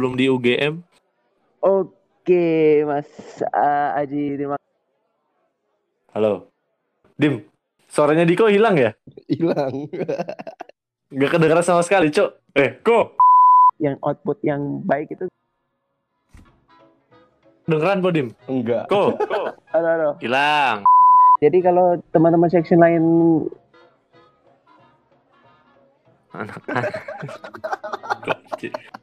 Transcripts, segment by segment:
sebelum di UGM. Oke, Mas uh, Aji, terima Halo. Dim, suaranya Diko hilang ya? Hilang. Gak kedengeran sama sekali, Cok. Eh, kok? yang output yang baik itu. Dengeran, Po, Dim? Enggak. Kok? Halo, halo. Hilang. Jadi kalau teman-teman section lain Anak-anak.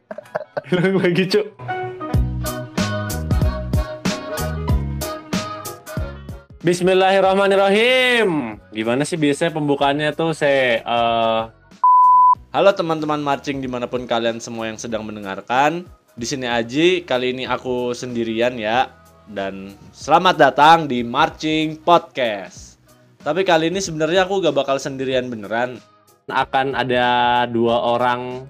Hilang lagi, Cok. Bismillahirrahmanirrahim. Gimana sih biasanya pembukaannya tuh saya eh Halo teman-teman marching di mana pun kalian semua yang sedang mendengarkan. Di sini Aji, kali ini aku sendirian ya. Dan selamat datang di Marching Podcast. Tapi kali ini sebenarnya aku gak bakal sendirian beneran. Akan ada dua orang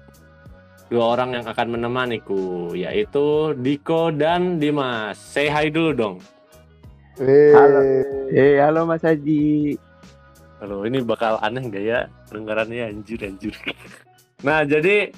dua orang yang akan menemaniku, yaitu Diko dan Dimas. Say hi dulu dong. Halo. Eh, halo Mas Haji. Halo, ini bakal aneh nggak ya dengarannya anjir anjir. Nah, jadi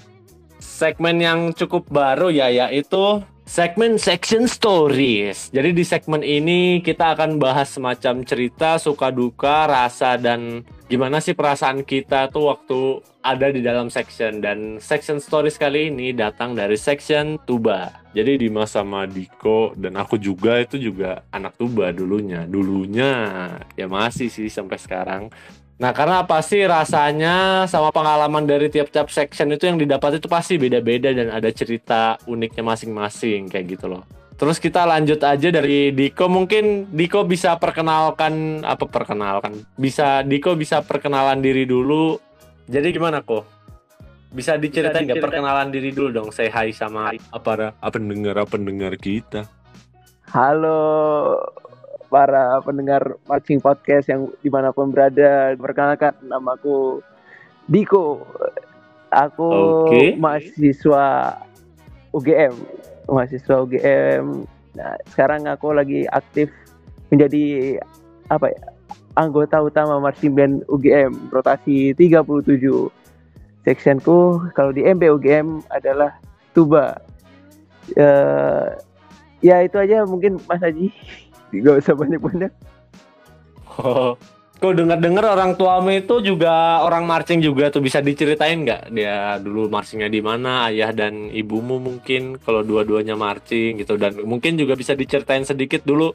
segmen yang cukup baru ya yaitu segmen section stories. Jadi di segmen ini kita akan bahas semacam cerita suka duka, rasa dan gimana sih perasaan kita tuh waktu ada di dalam section dan section stories kali ini datang dari section tuba. Jadi Dimas sama Diko dan aku juga itu juga anak tuba dulunya. Dulunya ya masih sih sampai sekarang. Nah, karena apa sih rasanya sama pengalaman dari tiap-tiap section itu yang didapat itu pasti beda-beda dan ada cerita uniknya masing-masing kayak gitu loh. Terus kita lanjut aja dari Diko mungkin Diko bisa perkenalkan apa perkenalkan bisa Diko bisa perkenalan diri dulu. Jadi gimana kok? Bisa diceritain nggak perkenalan diri dulu dong? Say hi sama apa pendengar pendengar kita. Halo para pendengar Marching Podcast yang di mana pun berada. Perkenalkan namaku Diko. Aku Oke. mahasiswa UGM, mahasiswa UGM. Nah, sekarang aku lagi aktif menjadi apa ya? Anggota utama marching band UGM rotasi 37. Sectionku kalau di MB UGM adalah tuba. Eh, ya itu aja mungkin Mas Haji. Gak usah banyak-banyak. Oh, kok dengar-dengar orang tuamu itu juga orang marching juga tuh bisa diceritain nggak? Dia dulu marchingnya di mana ayah dan ibumu mungkin kalau dua-duanya marching gitu. Dan mungkin juga bisa diceritain sedikit dulu.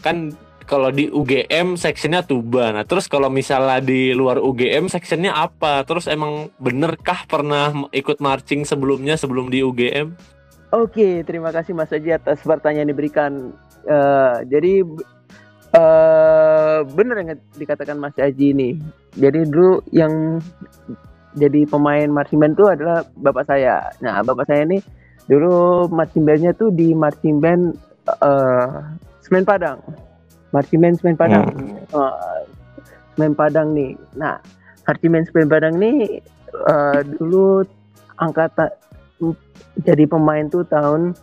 Kan kalau di UGM sectionnya tuba. Nah terus kalau misalnya di luar UGM sectionnya apa? Terus emang benerkah pernah ikut marching sebelumnya sebelum di UGM Oke, terima kasih Mas Haji atas pertanyaan diberikan. Eh, jadi eh benar yang dikatakan Mas Haji ini. Jadi dulu yang jadi pemain marching band itu adalah bapak saya. Nah, bapak saya ini dulu marching bandnya tuh di marching band eh Semen Padang. Marching band Semen Padang. Eh, Semen Padang nih. Nah, marching band Semen Padang nih eh, dulu angkatan jadi pemain tuh tahun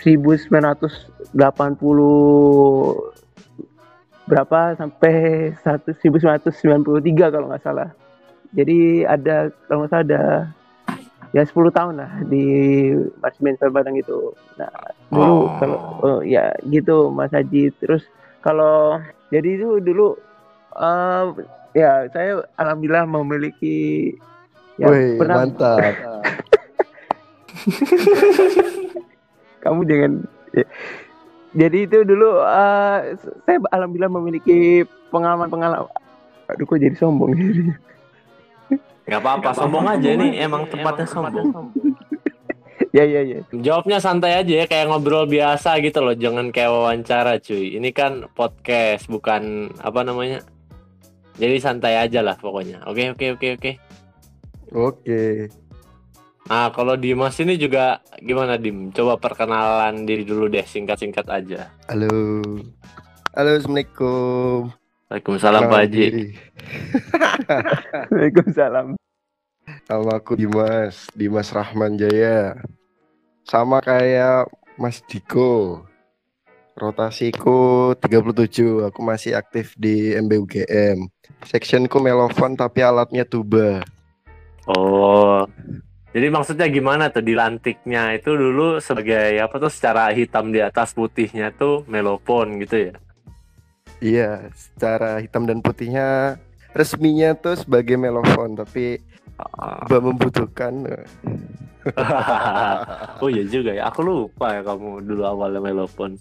1980 berapa sampai 1993 kalau nggak salah. Jadi ada kalau nggak salah ada ya 10 tahun lah di Marsimen Padang itu. Nah, dulu Oh. kalau oh, ya gitu Mas Haji. Terus kalau jadi itu dulu eh, ya saya alhamdulillah memiliki ya, Wih, pernah mantap. kamu jangan ya. jadi itu dulu eh, saya alhamdulillah memiliki pengalaman-pengalaman aduh kok jadi sombong jadi nggak apa-apa sombong aja ini emang tempatnya sombong ya ya ya Jawabnya santai aja ya kayak ngobrol biasa gitu loh, jangan kayak wawancara cuy. Ini kan podcast bukan apa namanya. Jadi santai aja lah pokoknya. Oke oke oke oke. Oke. Nah kalau Dimas ini juga gimana Dim? Coba perkenalan diri dulu deh singkat-singkat aja. Halo. Halo, Assalamualaikum. Waalaikumsalam Pak Haji. Waalaikumsalam Nama aku Dimas, Dimas Rahman Jaya. Sama kayak Mas Diko. Rotasiku 37, aku masih aktif di MBUGM. Sectionku melofon tapi alatnya tuba. Oh Jadi maksudnya gimana tuh dilantiknya itu dulu sebagai apa tuh secara hitam di atas putihnya tuh melopon gitu ya? Iya, secara hitam dan putihnya resminya tuh sebagai melofon, tapi Ah. Mbak membutuhkan. oh iya juga ya, aku lupa ya kamu dulu awalnya melopon.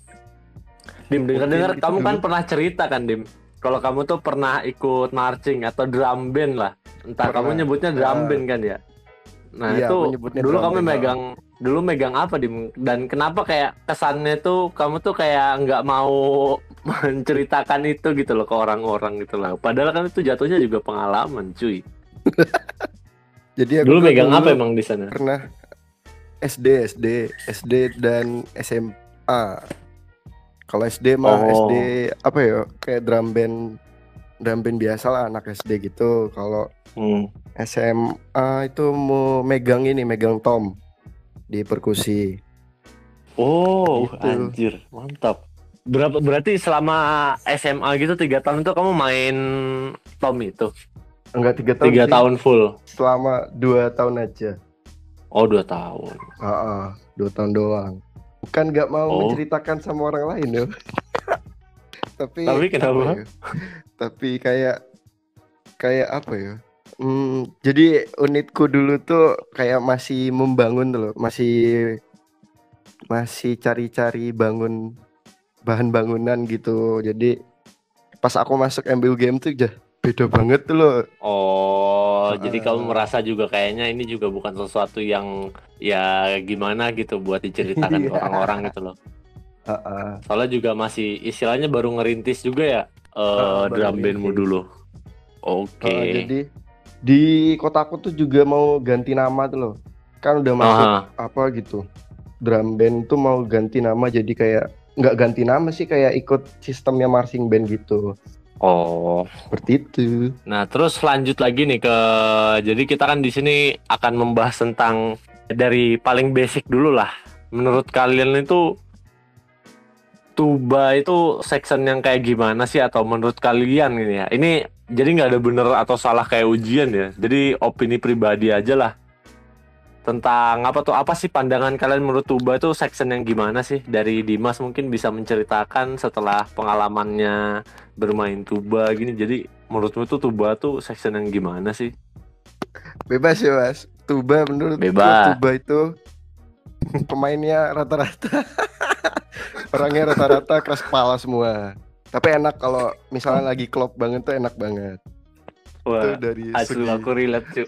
Dim, dengar-dengar kamu kan dulu. pernah cerita kan Dim? Kalau kamu tuh pernah ikut marching atau drum band lah. Entah Pernah. kamu nyebutnya drum band kan ya? Nah Iya, itu dulu kamu megang dulu megang apa Dim? Dan kenapa kayak kesannya tuh kamu tuh kayak nggak mau menceritakan itu gitu loh ke orang-orang gitu lah. Padahal kan itu jatuhnya juga pengalaman cuy. Jadi aku Dulu megang dulu apa emang di sana? Pernah SD, SD, SD dan SMA. Kalau SD mah Oh. SD apa ya? Kayak drum band drum band biasa lah anak SD gitu. Kalau Hmm. SMA itu mau megang ini, megang tom di perkusi. Oh, Gitu. anjir, mantap. Berapa berarti selama SMA gitu tiga tahun itu kamu main tom itu Enggak tiga tahun tiga sih, tahun full. selama dua tahun aja. Oh dua tahun. Heeh, dua tahun doang. Bukan nggak mau Oh. menceritakan sama orang lain ya. Tapi Tapi kenapa? apa ya? Tapi kayak kayak apa ya? Hmm, jadi unitku dulu tuh kayak masih membangun loh, masih masih cari-cari bangun bahan bangunan gitu. Jadi pas aku masuk MBU game tuh udah beda banget tuh loh. Oh, jadi Ah. kamu merasa juga kayaknya ini juga bukan sesuatu yang ya gimana gitu buat diceritakan ke Iya. orang-orang gitu loh. Heeh. Soalnya juga masih istilahnya baru ngerintis juga ya eh Ah, baru drum bandmu dulu. Oke. Heeh, jadi di kotaku tuh juga mau ganti nama tuh loh. Kan udah masuk Aha. apa gitu. Drum band tuh mau ganti nama jadi kayak nggak ganti nama sih kayak ikut sistemnya marching band gitu. Oh. Seperti itu. Nah, terus lanjut lagi nih ke jadi kita kan di sini akan membahas tentang dari paling basic dulu lah. Menurut kalian itu tuba itu section yang kayak gimana sih atau menurut kalian ini ya? Ini jadi nggak ada bener atau salah kayak ujian ya. Jadi opini pribadi aja lah. Tentang apa tuh apa sih pandangan kalian menurut tuba itu section yang gimana sih? Dari Dimas mungkin bisa menceritakan setelah pengalamannya bermain tuba gini. Jadi menurutmu tuh tuba tuh section yang gimana sih? Bebas ya mas. Tuba menurut Bebas. tuba itu pemainnya rata-rata orangnya rata-rata keras kepala semua. Tapi enak kalau misalnya lagi klop banget tuh enak banget. Itu Wah, dari asu segi aku relate cuy.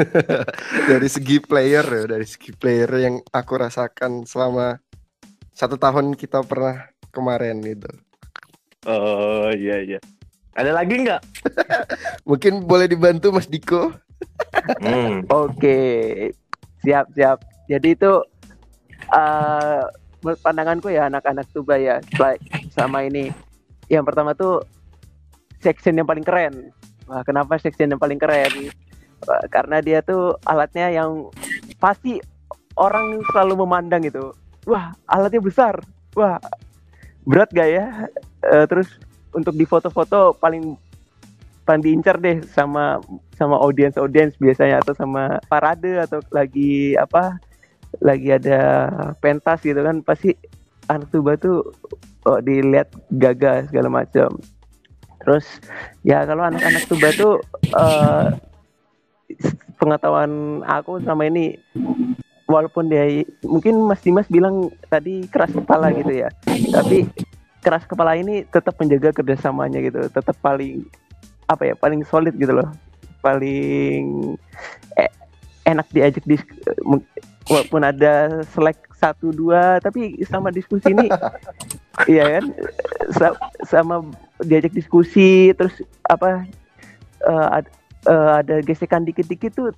dari segi player ya, dari segi player yang aku rasakan selama satu tahun kita pernah kemarin gitu. Oh iya iya. Ada lagi nggak? Mungkin boleh dibantu Mas Diko? Hmm. Oke, siap siap. Jadi itu menurut pandanganku ya anak-anak tuba ya sama ini. Yang pertama tuh section yang paling keren. Wah, kenapa section yang paling keren? Wah, Karena dia tuh alatnya yang pasti orang selalu memandang gitu. Wah, alatnya besar. Wah, berat gak ya? Eh, terus untuk di foto-foto paling paling diincar deh sama sama audiens audiens biasanya atau sama parade atau lagi apa lagi ada pentas gitu kan pasti anak tuba tuh oh, dilihat gagah segala macam. Terus ya kalau anak-anak tuba tuh eh, pengetahuan aku sama ini walaupun dia mungkin Mas Dimas bilang tadi keras kepala gitu ya tapi keras kepala ini tetap menjaga kerjasamanya gitu tetap paling apa ya paling solid gitu loh. Paling eh, enak diajak dis mung- walaupun ada selek satu dua tapi sama diskusi ini. Iya kan? Sa- sama diajak diskusi terus apa ad- eh, ada gesekan dikit-dikit tuh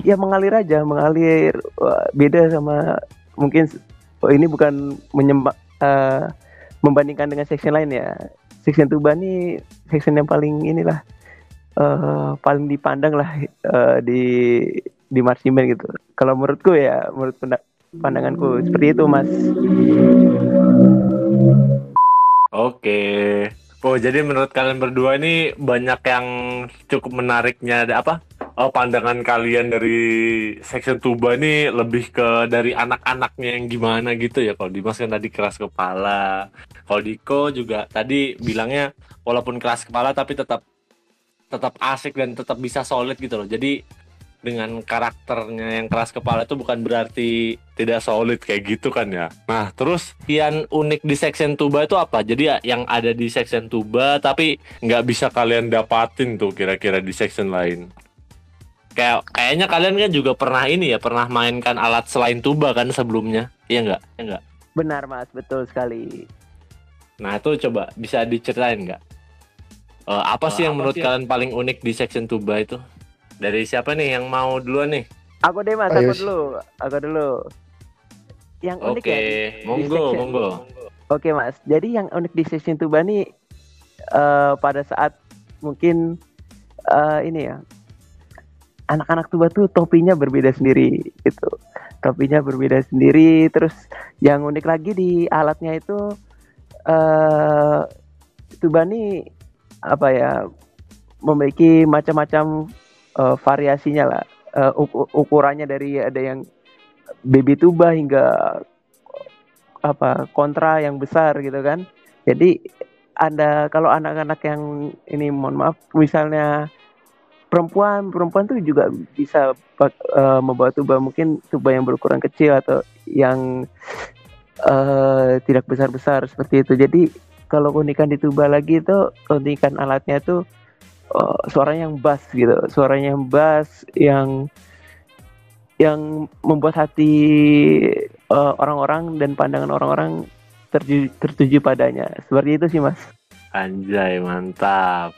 ya mengalir aja mengalir. Wah, beda sama mungkin oh, ini bukan menyembah eh, membandingkan dengan section lain ya. Section tuba ini section yang paling inilah eh paling dipandang lah eh, di di marching band gitu. Kalau menurutku ya menurut pandanganku seperti itu mas. Oke. Oh jadi menurut kalian berdua ini banyak yang cukup menariknya ada apa? oh, pandangan kalian dari section tuba ini lebih ke dari anak-anaknya yang gimana gitu ya kalau Dimas kan tadi keras kepala kalau Diko juga tadi bilangnya walaupun keras kepala tapi tetap tetap asik dan tetap bisa solid gitu loh jadi dengan karakternya yang keras kepala itu bukan berarti tidak solid kayak gitu kan ya. Nah, terus yang unik di section tuba itu apa? Jadi ya, yang ada di section tuba tapi nggak bisa kalian dapatin tuh kira-kira di section lain. Kayak kayaknya kalian kan juga pernah ini ya, pernah mainkan alat selain tuba kan sebelumnya. Iya nggak? Iya nggak? Benar Mas, betul sekali. Nah, itu coba bisa diceritain nggak? Eh, apa sih yang apa menurut sih? kalian paling unik di section tuba itu? Dari siapa nih yang mau duluan nih? Aku deh Mas, Ayo, aku dulu. Aku dulu. Yang unik Oke, ya di- di monggo, monggo. Oke Mas, jadi yang unik di section tuba nih eh, pada saat mungkin eh, ini ya anak-anak tuba tuh topinya berbeda sendiri gitu. Topinya berbeda sendiri, terus yang unik lagi di alatnya itu eh tuba nih apa ya memiliki macam-macam eh, variasinya lah. Uku- ukurannya dari ada yang baby tuba hingga apa kontra yang besar gitu kan. Jadi ada kalau anak-anak yang ini mohon maaf misalnya perempuan perempuan tuh juga bisa eh, membawa tuba mungkin tuba yang berukuran kecil atau yang eh, tidak besar-besar seperti itu. Jadi kalau keunikan di tuba lagi itu keunikan alatnya tuh eh, suaranya yang bass gitu, suaranya yang bass yang yang membuat hati eh, orang-orang dan pandangan orang-orang terju- tertuju padanya. Seperti itu sih, Mas. Anjay, mantap.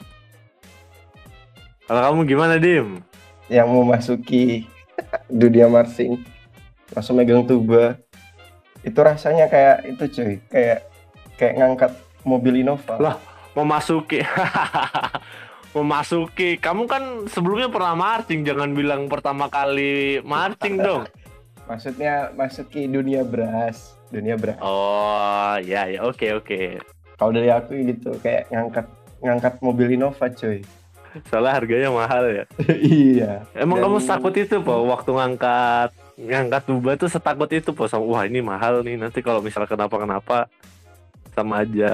Kalau kamu gimana, Dim? yang mau masuki dunia marching langsung megang tuba itu rasanya kayak itu cuy kayak kayak ngangkat mobil Innova Lah. Memasuki. Memasuki. Kamu kan sebelumnya pernah marching, jangan bilang pertama kali marching dong. maksudnya masuki dunia beras dunia beras Oh, ya ya, oke oke. kalau dari aku gitu kayak ngangkat ngangkat mobil Innova cuy Soalnya harganya mahal ya. iya Emang Dan- kamu takut itu, Po, waktu ngangkat ngangkat tuba tuh setakut itu, Po. Sama, Wah, ini mahal nih. Nanti kalau misalnya kenapa-kenapa sama aja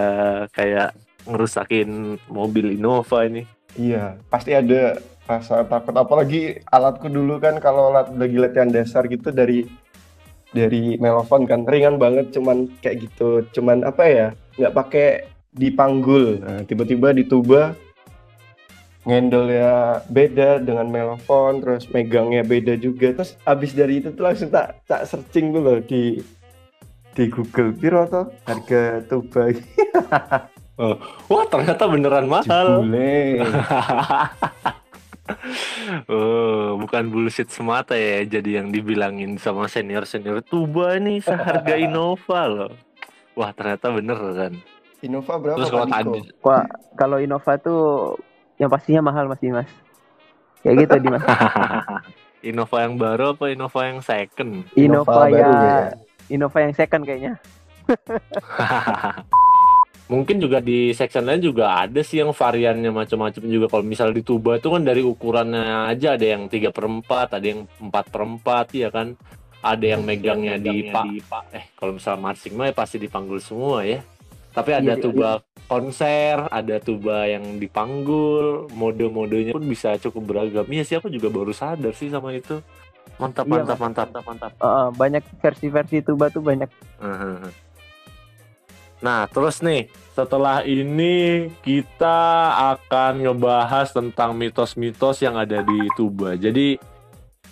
kayak ngerusakin mobil Innova ini. Iya pasti ada rasa takut. Apalagi alatku dulu kan kalau lat- lagi latihan dasar gitu dari dari melofon kan ringan banget cuman kayak gitu. Cuman apa ya nggak pakai dipanggul. Nah, tiba-tiba di tuba ngendel ya beda dengan melofon terus megangnya beda juga. Terus abis dari itu tuh langsung tak tak searching dulu di di Google piro harga tuba Wah, ternyata beneran mahal. jebule Oh, bukan bullshit semata ya jadi yang dibilangin sama senior-senior tuba nih seharga Innova loh. Wah, ternyata bener kan. Innova berapa Terus kalau tadi Wah, kalau Innova tuh yang pastinya mahal Mas Dimas. Kayak gitu Dimas. Innova yang baru apa Innova yang second? Innova, baru ya, ya. Innova yang second kayaknya. Mungkin juga di section lain juga ada sih yang variannya macam-macam juga. Kalau misal di tuba itu kan dari ukurannya aja ada yang 3 per 4, ada yang 4 per 4 ya kan. Ada yang megangnya di pak. Eh, kalau misal marching mah ya pasti dipanggul semua ya. Tapi ada Iya, tuba konser, ada tuba yang dipanggul, mode-modenya pun bisa cukup beragam. Iya sih aku juga baru sadar sih sama itu. Mantap, Iya, mantap, mantap, mantap, mantap. Uh, banyak versi-versi tuba tuh banyak. Nah, terus nih, setelah ini kita akan ngebahas tentang mitos-mitos yang ada di Tuba. Jadi,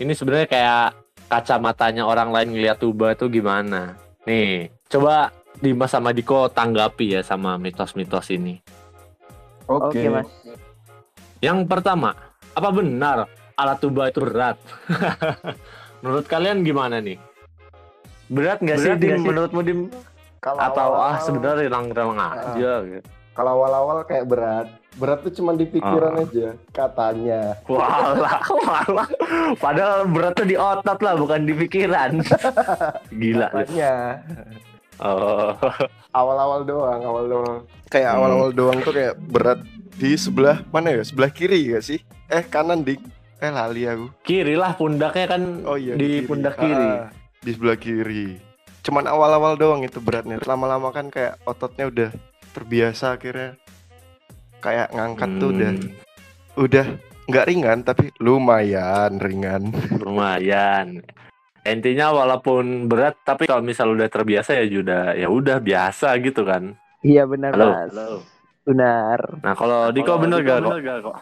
ini sebenarnya kayak kacamatanya orang lain ngeliat Tuba itu gimana. Nih, coba Dimas sama Diko tanggapi ya sama mitos-mitos ini. Oke. Oke, Mas. Yang pertama, apa benar alat Tuba itu berat? Menurut kalian gimana nih? Berat nggak sih, Dim? Menurutmu, Dim? Kalau Atau ah awal-awal- sebenarnya rilang-rilang aja gitu. kalau awal-awal kayak berat berat tuh cuma di pikiran Ah. aja katanya Walah, walah. Padahal beratnya di otot lah, bukan di pikiran. Gila. katanya Oh, awal-awal doang awal doang kayak Hmm. awal-awal doang tuh kayak berat di sebelah mana ya sebelah kiri gak sih eh kanan dik Eh lali aku. Kiri lah pundaknya kan Oh iya di kiri. pundak kiri. Ah, di sebelah kiri. Cuman awal-awal doang itu beratnya. Lama-lama kan kayak ototnya udah terbiasa akhirnya. Kayak ngangkat tuh udah Hmm, udah nggak ringan tapi lumayan ringan. lumayan. Intinya walaupun berat tapi kalau misal udah terbiasa ya sudah ya udah biasa gitu kan. Iya benar Halo. mas. Benar. Nah kalau Diko bener gak kok?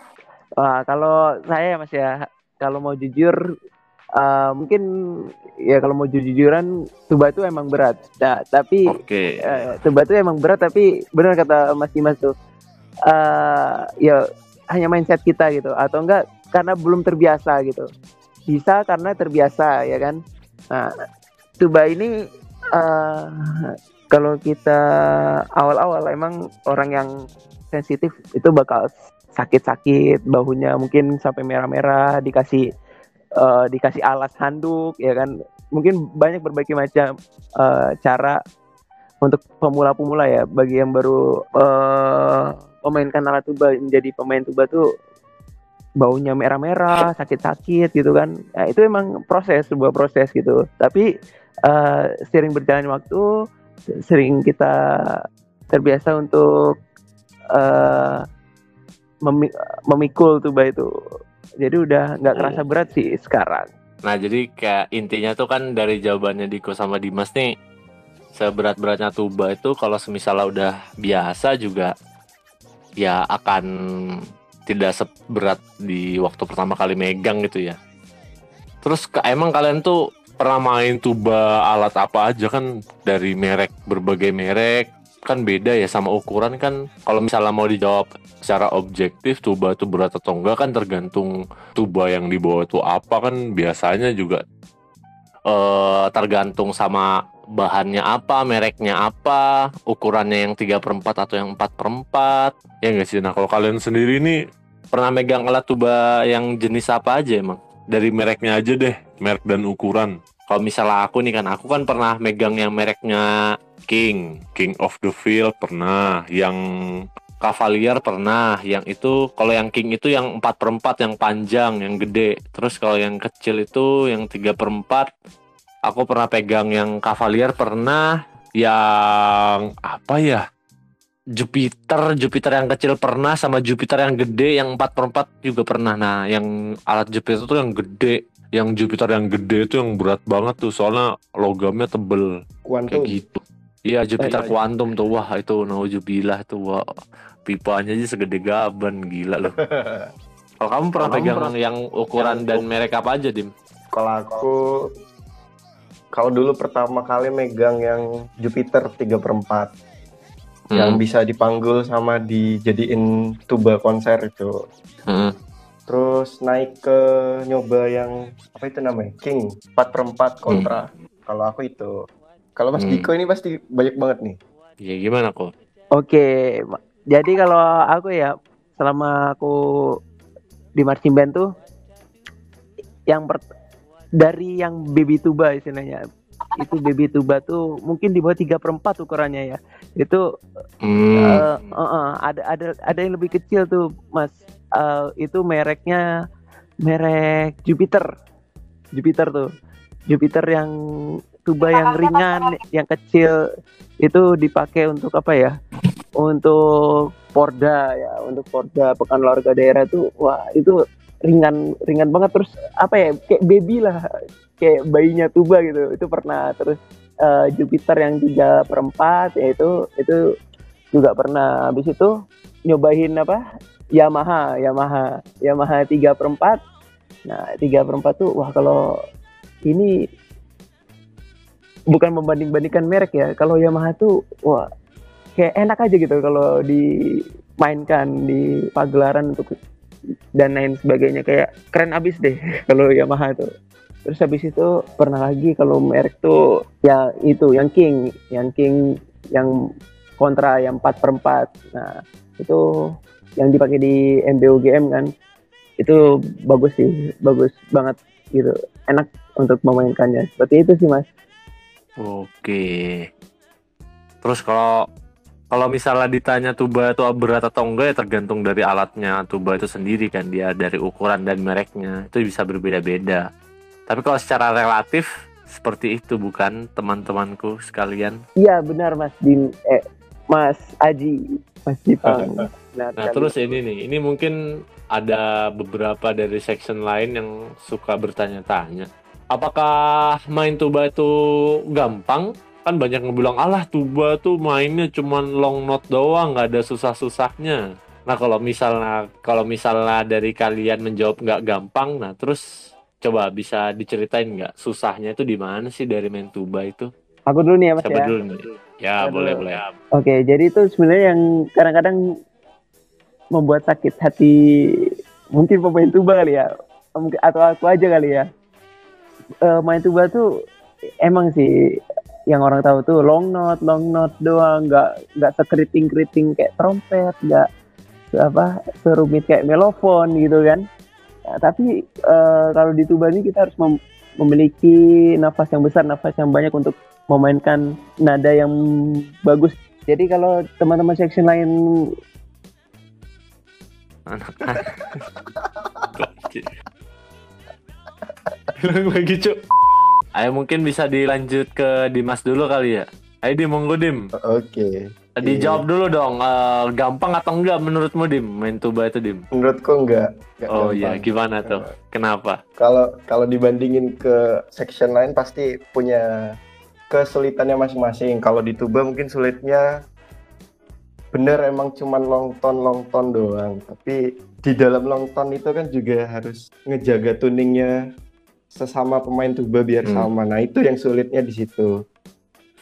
Wah, kalau saya mas ya, kalau mau jujur, eh, mungkin ya kalau mau jujur-jujuran, tuba itu emang berat. Nah, tapi Oke. eh, tuba itu emang berat, tapi benar kata Mas Dimas tuh, eh ya hanya mindset kita gitu, atau enggak karena belum terbiasa gitu. Bisa karena terbiasa ya kan. Nah, tuba ini eh kalau kita awal-awal emang orang yang sensitif itu bakal sakit-sakit bahunya mungkin sampai merah-merah dikasih eh, dikasih alas handuk ya kan? Mungkin banyak berbagai macam eh, cara untuk pemula-pemula ya. Bagi yang baru eh, memainkan alat tuba menjadi pemain tuba tuh baunya merah-merah sakit-sakit gitu kan. Nah, itu emang proses sebuah proses gitu. Tapi eh, sering berjalan waktu sering kita terbiasa untuk memi- memikul tuba itu jadi udah nggak kerasa berat sih sekarang. Nah jadi kayak intinya tuh kan dari jawabannya Diko sama Dimas nih seberat-beratnya tuba itu kalau semisalnya udah biasa juga ya akan tidak seberat di waktu pertama kali megang gitu ya. Terus ke- emang kalian tuh pernah main tuba alat apa aja kan? Dari merek berbagai merek kan beda ya sama ukuran kan kalau misalnya mau dijawab secara objektif tuba itu berat atau enggak kan tergantung tuba yang dibawa itu apa kan biasanya juga eh tergantung sama bahannya apa, mereknya apa, ukurannya yang 3 per 4 atau yang 4 per 4 ya nggak sih? Nah kalau kalian sendiri nih pernah megang alat tuba yang jenis apa aja emang? Dari mereknya aja deh, merek dan ukuran kalau misalnya aku nih kan, aku kan pernah megang yang mereknya King, King of the Field pernah, yang Cavalier pernah, yang itu kalau yang King itu yang 4 per 4 yang panjang, yang gede. Terus kalau yang kecil itu yang 3 per 4 aku pernah pegang yang Cavalier pernah, yang apa ya? Jupiter, Jupiter yang kecil pernah sama Jupiter yang gede yang 4 per 4 juga pernah. Nah, yang alat Jupiter itu yang gede, yang Jupiter yang gede itu yang berat banget tuh soalnya logamnya tebel kayak Kuantum. gitu. Iya Jupiter iya. Quantum tuh wah itu naujubillah tuh wah pipanya aja segede gaban gila loh. Kalau kamu pernah Kamu pegang pernah- yang ukuran yang dan merek apa aja dim? Kalau aku kalau dulu pertama kali megang yang Jupiter 3 per 4 yang Hmm, bisa dipanggul sama dijadiin tuba konser itu. hmm. Terus naik ke nyoba yang apa itu namanya? King 4 per 4 kontra. Kalau aku itu. Kalau Mas Hmm. Diko ini pasti banyak banget nih. Ya gimana kok? Oke, jadi kalau aku ya selama aku di marching band tuh yang per- dari yang baby tuba istilahnya itu baby tuba tuh mungkin di bawah 3 per 4 ukurannya ya itu Hmm. eh, eh, eh, ada ada ada yang lebih kecil tuh mas Eh, itu mereknya merek Jupiter. Jupiter tuh. Jupiter yang tuba yang ringan yang kecil itu dipakai untuk apa ya? Untuk Porda ya untuk Porda pekan olahraga daerah tuh wah itu ringan ringan banget. Terus apa ya kayak baby lah kayak bayinya tuba gitu. Itu pernah terus eh, Jupiter yang 3 per 4 ya itu itu juga pernah. Habis itu nyobain apa Yamaha Yamaha Yamaha 3 per 4 nah 3 per 4 tuh wah kalau ini bukan membanding-bandingkan merek ya. Kalau Yamaha tuh wah kayak enak aja gitu kalau dimainkan di pagelaran untuk dan lain sebagainya. Kayak keren abis deh kalau Yamaha tuh. Terus habis itu pernah lagi kalau merek tuh ya itu yang King yang King yang kontra yang 4 per 4 nah itu yang dipakai di MBOGM kan itu bagus sih bagus banget gitu enak untuk memainkannya seperti itu sih mas Oke. Terus kalau kalau misalnya ditanya tuba itu berat atau enggak ya tergantung dari alatnya tuba itu sendiri kan dia dari ukuran dan mereknya itu bisa berbeda-beda. Tapi kalau secara relatif seperti itu bukan teman-temanku sekalian. Iya benar Mas Dim eh Mas Aji Mas Dipang. Nah, Nah terus ini nih, ini mungkin ada beberapa dari section lain yang suka bertanya-tanya. Apakah main tuba itu gampang? Kan banyak yang bilang, alah tuba tuh mainnya cuman long note doang, nggak ada susah-susahnya. Nah kalau misalnya kalau misalnya dari kalian menjawab nggak gampang, nah terus coba bisa diceritain nggak susahnya itu di mana sih dari main tuba itu? Aku dulu nih ya Mas Siapa ya. dulu nih? Ya Aduh. boleh boleh. Oke, jadi itu sebenarnya yang kadang-kadang membuat sakit hati mungkin pemain tuba kali ya, mungkin atau aku aja kali ya. Eh, main tuba tuh emang sih yang orang tahu tuh long note, long note doang, nggak nggak sekeriting keriting kayak trompet, nggak apa serumit kayak melofon gitu kan. Nah, tapi eh, kalau di tuba ini kita harus mem- memiliki nafas yang besar, nafas yang banyak untuk memainkan nada yang bagus. Jadi kalau teman-teman section lain anak-anak. Lagi lagi cuk. Ayo mungkin bisa dilanjut ke Dimas dulu kali ya. Ayo Dim monggo Dim. Oke. dijawab dulu dong eh, gampang atau enggak menurutmu Dim? Main tuba itu Dim? Menurutku enggak. enggak oh iya. gimana tuh? Kenapa? Kalau kalau dibandingin ke section lain pasti punya kesulitannya masing-masing. Kalau di tuba mungkin sulitnya bener emang cuman long tone long tone doang. Tapi di dalam long tone itu kan juga harus ngejaga tuningnya sesama pemain tuba biar Hmm. sama. Nah itu yang sulitnya di situ.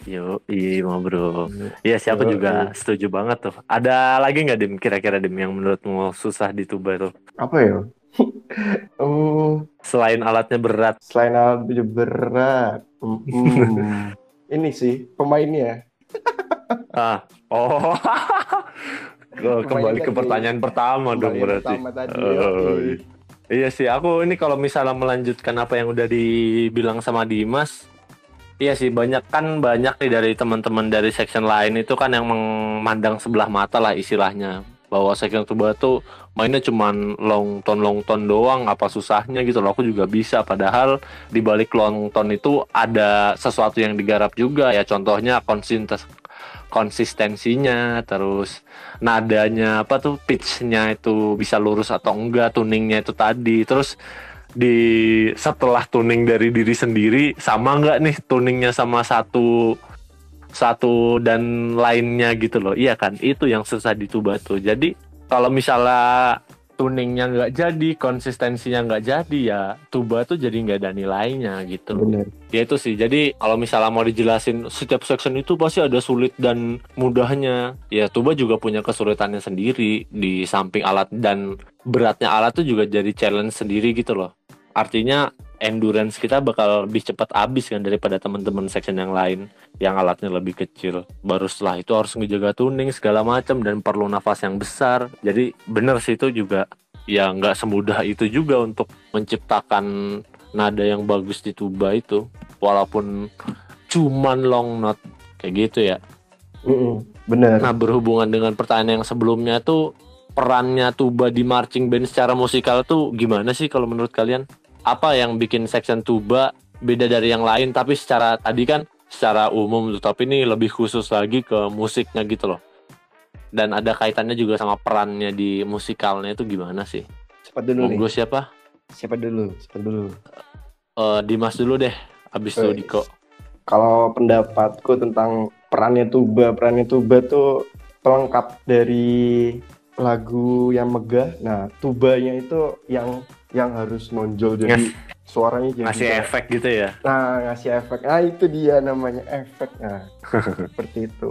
Yo, iya mau bro. Iya siapa Yoi. juga setuju banget tuh. Ada lagi nggak Dim kira-kira Dim yang menurutmu susah di tuba tuh? Apa ya? Hmm, Selain alatnya berat. selain alat berat, hmm, hmm, ini sih pemainnya. Ah, oh. Kembali ke tadi. pertanyaan pertama dong Pemain berarti. pertama tadi, Oh, yoi. Iya sih, aku ini kalau misalnya melanjutkan apa yang udah dibilang sama Dimas, iya sih banyak kan banyak nih dari teman-teman dari section lain itu kan yang memandang sebelah mata lah istilahnya bahwa tuba tuh mainnya cuman long tone long tone doang apa susahnya gitu loh. Aku juga bisa. Padahal di balik long tone itu ada sesuatu yang digarap juga ya. Contohnya konsistensi konsistensinya terus nadanya apa tuh pitchnya itu bisa lurus atau enggak tuningnya itu tadi. Terus di setelah tuning dari diri sendiri sama enggak nih tuningnya sama satu satu dan lainnya gitu loh. Iya kan? Itu yang susah di tuba tuh. Jadi kalau misalnya tuningnya nggak jadi konsistensinya nggak jadi ya tuba tuh jadi nggak ada nilainya gitu. Bener. ya itu sih. Jadi kalau misalnya mau dijelasin setiap section itu pasti ada sulit dan mudahnya. Ya tuba juga punya kesulitannya sendiri di samping alat dan beratnya alat tuh juga jadi challenge sendiri gitu loh. Artinya endurance kita bakal lebih cepat habis kan daripada teman-teman section yang lain yang alatnya lebih kecil. Baru setelah itu harus ngejaga tuning segala macam dan perlu nafas yang besar. Jadi bener sih itu juga ya nggak semudah itu juga untuk menciptakan nada yang bagus di tuba itu. Walaupun cuman long note kayak gitu ya. Mm-mm, Bener. nah berhubungan dengan pertanyaan yang sebelumnya tuh perannya tuba di marching band secara musikal tuh gimana sih kalau menurut kalian apa yang bikin section tuba beda dari yang lain tapi secara tadi kan secara umum tuh tapi ini lebih khusus lagi ke musiknya gitu loh dan ada kaitannya juga sama perannya di musikalnya itu gimana sih Cepat dulu nih. monggo siapa Siapa dulu? Siapa dulu? Eh, Dimas dulu deh abis itu Wes. Diko Kalau pendapatku tentang perannya tuba, perannya tuba tuh pelengkap dari lagu yang megah. Nah, tubanya itu yang yang harus nonjol jadi suaranya jadi ngasih kayak- efek gitu ya? Nah, ngasih efek. Nah, itu dia namanya efek. Nah, seperti itu.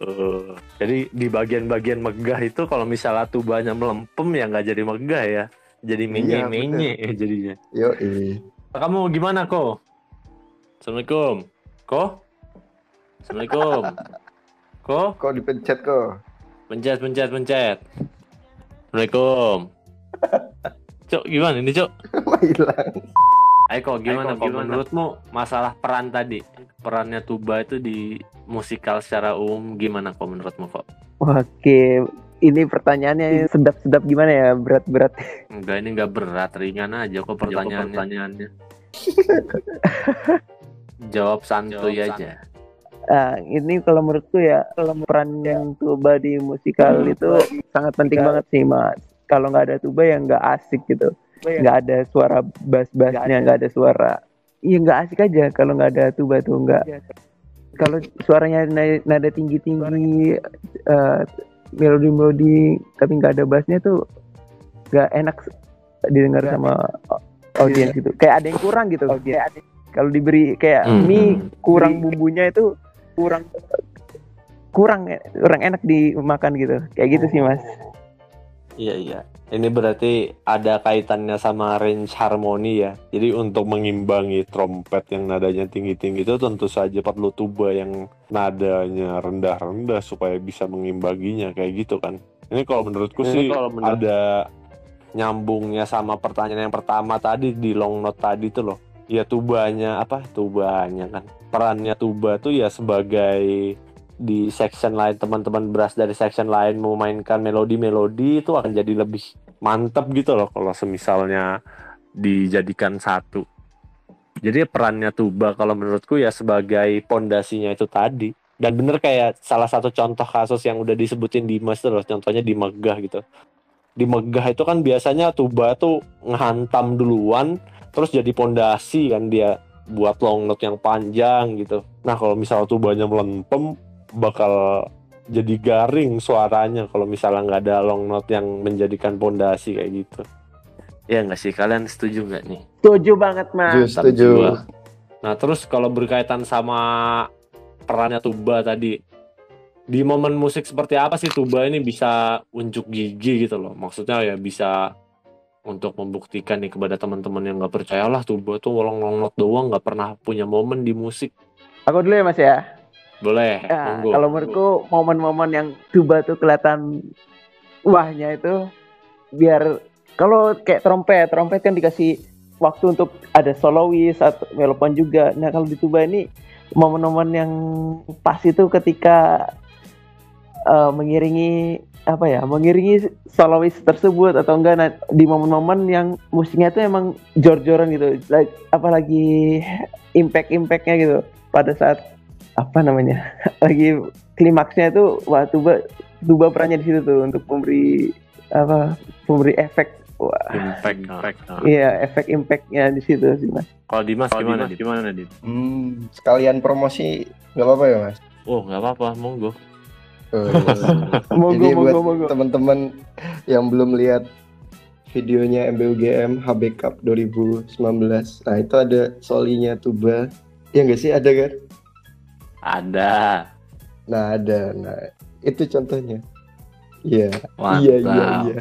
Eh, jadi di bagian-bagian megah itu kalau misalnya tubanya melempem ya nggak jadi megah ya. Jadi Iya, menye-menye ya jadinya. Yo, kamu gimana kok assalamualaikum. Kok assalamualaikum. Kok kok dipencet kok? pencet pencet pencet. Assalamualaikum cok gimana ini cok Hilang. Ayo kok gimana Ayo, Kok, kok gimana? menurutmu masalah peran tadi perannya tuba itu di musikal secara umum gimana kok menurutmu kok? Oke, ini pertanyaannya sedap-sedap gimana ya? Berat-berat. Enggak ini enggak berat, ringan aja kok pertanyaannya. pertanyaannya. Jawab santuy aja. Nah, ini kalau menurutku ya, kalau peran yang tuba di musikal itu sangat penting banget sih, Mas. Kalau nggak ada tuba ya nggak asik gitu. Nggak ada suara bass-bassnya, nggak ada suara. Iya nggak asik aja kalau nggak ada tuba tuh nggak. Kalau suaranya nada, nada tinggi-tinggi, uh, melodi-melodi, tapi nggak ada bassnya tuh nggak enak didengar sama audiens gitu. Kayak ada yang kurang gitu. Kayak kalau diberi kayak Hmm. mie kurang bumbunya itu kurang kurang kurang enak dimakan gitu kayak gitu sih mas Iya iya. Ini berarti ada kaitannya sama range harmoni ya. Jadi untuk mengimbangi trompet yang nadanya tinggi-tinggi itu tentu saja perlu tuba yang nadanya rendah-rendah supaya bisa mengimbanginya kayak gitu kan. Ini kalau menurutku Ini sih kalau menurut- ada nyambungnya sama pertanyaan yang pertama tadi di long note tadi tuh loh. Ya tubanya apa? Tubanya kan. Perannya tuba tuh ya sebagai di section lain teman-teman beras dari section lain memainkan melodi-melodi itu akan jadi lebih mantap gitu loh kalau semisalnya dijadikan satu. Jadi perannya tuba kalau menurutku ya sebagai pondasinya itu tadi. Dan bener kayak salah satu contoh kasus yang udah disebutin di Mas loh, contohnya di Megah gitu. Di Megah itu kan biasanya tuba tuh ngehantam duluan terus jadi pondasi kan dia buat long note yang panjang gitu. Nah kalau misalnya tubanya melempem bakal jadi garing suaranya kalau misalnya nggak ada long note yang menjadikan pondasi kayak gitu. Ya nggak sih kalian setuju nggak nih? setuju banget mas Setuju, setuju. Nah terus kalau berkaitan sama perannya tuba tadi di momen musik seperti apa sih tuba ini bisa unjuk gigi gitu loh? Maksudnya ya bisa untuk membuktikan nih kepada teman-teman yang nggak percaya lah tuba tuh long long note doang nggak pernah punya momen di musik. aku dulu ya mas ya Boleh, Ya, monggo. kalau menurutku momen-momen yang tuba tuh kelihatan wahnya itu biar kalau kayak trompet, trompet kan dikasih waktu untuk ada solois atau melopon juga. Nah kalau di tuba ini momen-momen yang pas itu ketika eh, mengiringi apa ya, mengiringi solois tersebut atau enggak nah, di momen-momen yang musiknya itu emang jor-joran gitu, like, apalagi impact-impactnya gitu pada saat apa namanya lagi klimaksnya itu wah tuba tuba perannya di situ tuh untuk memberi apa memberi efek wah impact, impact. Nah, iya efek impactnya di situ sih mas Kalau Dimas gimana? Dimas? Gimana Dit? Hmm, sekalian promosi nggak apa-apa ya mas? Oh nggak apa-apa, monggo. Oh, iya. monggo Jadi buat monggo monggo teman-teman yang belum lihat videonya MBUGM HB Cup 2019, nah itu ada solinya tuba. Ya nggak sih ada kan? Ada. Nah ada, nah itu contohnya. Iya, iya, iya, iya.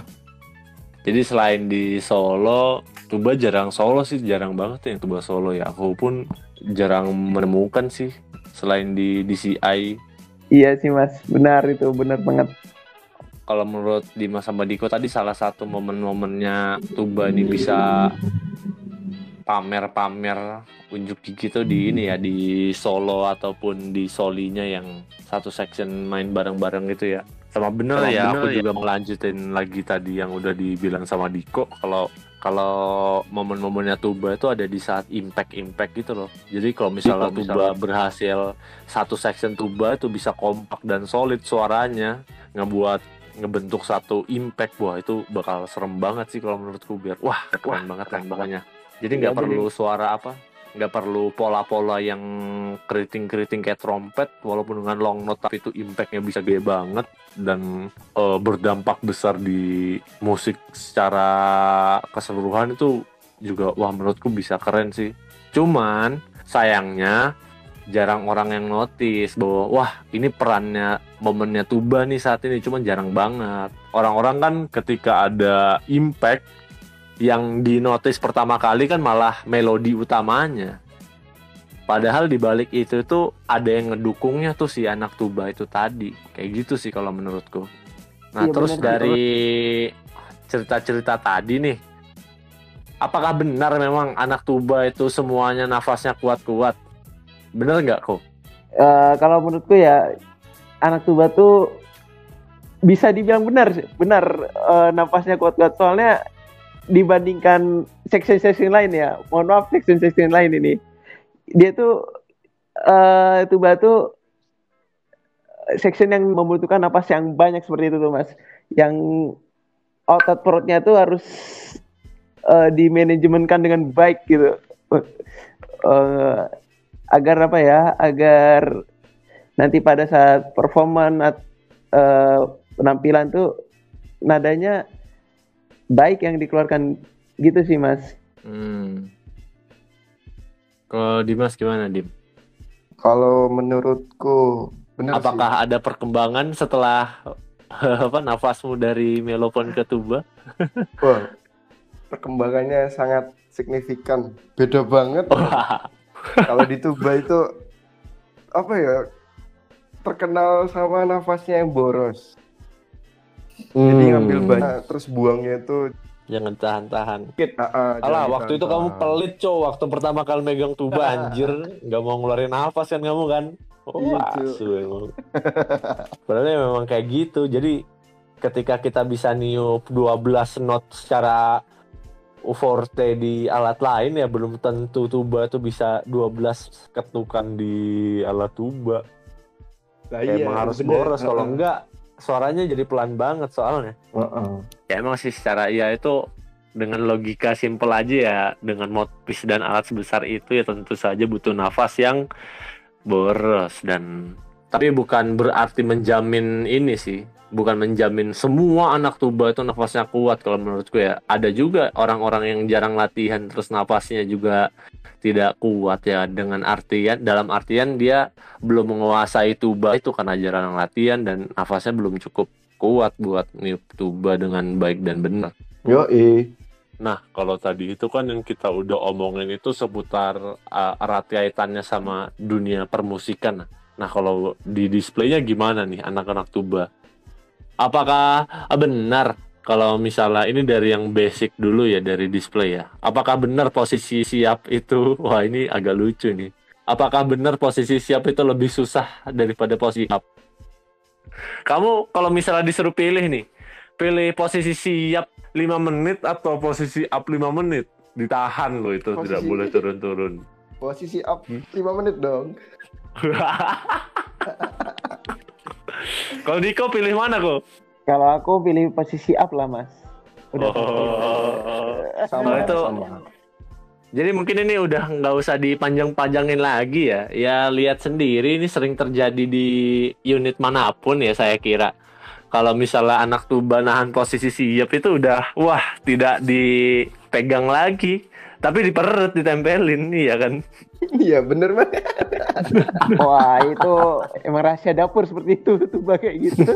Jadi selain di Solo, tuba jarang Solo sih, jarang banget yang tuba Solo ya. Aku pun jarang menemukan sih selain di DCI. iya sih mas benar itu benar banget Kalau menurut Dimas sama Diko tadi salah satu momen-momennya tuba ini bisa pamer-pamer unjuk gigi tuh di ini ya di Solo ataupun di Solinya yang satu section main bareng-bareng gitu ya. Sama bener Sama ya, bener aku ya. juga melanjutin lagi tadi yang udah dibilang sama Diko kalau kalau momen-momennya tuba itu ada di saat impact-impact gitu loh. Jadi kalau misalnya Kalau tuba berhasil satu section tuba itu bisa kompak dan solid suaranya, ngebuat ngebentuk satu impact wah itu bakal serem banget sih kalau menurutku biar wah keren banget kan pokoknya. Jadi nggak Iya, perlu suara apa, nggak perlu pola-pola yang keriting-keriting kayak trompet walaupun dengan long note tapi itu impactnya bisa gede banget dan eh, berdampak besar di musik secara keseluruhan itu juga wah menurutku bisa keren sih. Cuman sayangnya jarang orang yang notice bahwa wah ini perannya momennya tuba nih saat ini cuman jarang banget. Orang-orang kan ketika ada impact yang di notice pertama kali kan malah melodi utamanya. Padahal di balik itu tuh ada yang ngedukungnya tuh si anak tuba itu tadi. Kayak gitu sih kalau menurutku. Nah, Iya, terus bener, dari cerita-cerita tadi nih apakah benar memang anak tuba itu semuanya nafasnya kuat-kuat? Bener nggak kok? Eh, kalau menurutku ya anak tuba tuh bisa dibilang benar benar eh, napasnya kuat-kuat soalnya dibandingkan section-section lain ya. Mohon maaf section-section lain ini. Dia tuh eh tuba tuh section yang membutuhkan napas yang banyak seperti itu tuh mas. Yang otot perutnya tuh harus eh, dimanajemenkan dengan baik gitu. Eh, agar apa ya? Agar nanti pada saat performan eh, penampilan tuh nadanya baik yang dikeluarkan gitu sih mas Hmm. Kalau Dimas gimana, Dim? Kalau menurutku benar sih. Apakah ada perkembangan setelah apa nafasmu dari melopon ke tuba? Wah, perkembangannya sangat signifikan. Beda banget. Wah, Kalau di tuba itu apa ya? Terkenal sama nafasnya yang boros. Jadi Hmm. ngambil banyak terus buangnya itu jangan tahan-tahan. Ah, ah, Alah, jangan waktu itu kamu pelit, cow. Waktu pertama kali megang tuba, anjir. Nggak mau ngeluarin nafas kan kamu kan? Oh, Iya, asu emang. Padahal ya memang kayak gitu. Jadi, ketika kita bisa niup 12 not secara forte di alat lain ya belum tentu tuba tuh bisa 12 ketukan di alat tuba. Kayak iya, emang harus bener. boros kalau Ah, ah. enggak suaranya jadi pelan banget soalnya. Heeh. ya emang sih secara iya itu dengan logika simpel aja ya dengan mouthpiece dan alat sebesar itu ya tentu saja butuh nafas yang boros dan tapi bukan berarti menjamin ini sih bukan menjamin semua anak tuba itu nafasnya kuat kalau menurutku ya ada juga orang-orang yang jarang latihan terus nafasnya juga tidak kuat ya dengan artian dalam artian dia belum menguasai tuba itu karena jarang latihan dan nafasnya belum cukup kuat buat niup tuba dengan baik dan benar. Yoi. Nah, kalau tadi itu kan yang kita udah omongin itu seputar uh, erat kaitannya sama dunia permusikan. Nah, kalau di displaynya gimana nih anak-anak tuba? Apakah benar kalau misalnya ini dari yang basic dulu ya dari display ya? Apakah benar posisi siap itu? Wah, ini agak lucu nih. Apakah benar posisi siap itu lebih susah daripada posisi up? Kamu kalau misalnya disuruh pilih nih, pilih posisi siap 5 menit atau posisi up 5 menit? Ditahan loh itu tidak Posisi- boleh turun-turun. Posisi up Hmm. 5 menit dong. kalau Diko pilih mana kok? kalau aku pilih posisi up lah mas udah Oh. Sama Kalau itu- sama. Jadi mungkin ini udah nggak usah dipanjang-panjangin lagi ya. Ya lihat sendiri ini sering terjadi di unit mana pun ya saya kira. Kalau misalnya anak tuba nahan posisi siap itu udah wah tidak dipegang lagi. Tapi di perut ditempelin iya kan. Iya bener banget. wah itu emang rahasia dapur seperti itu tuh kayak gitu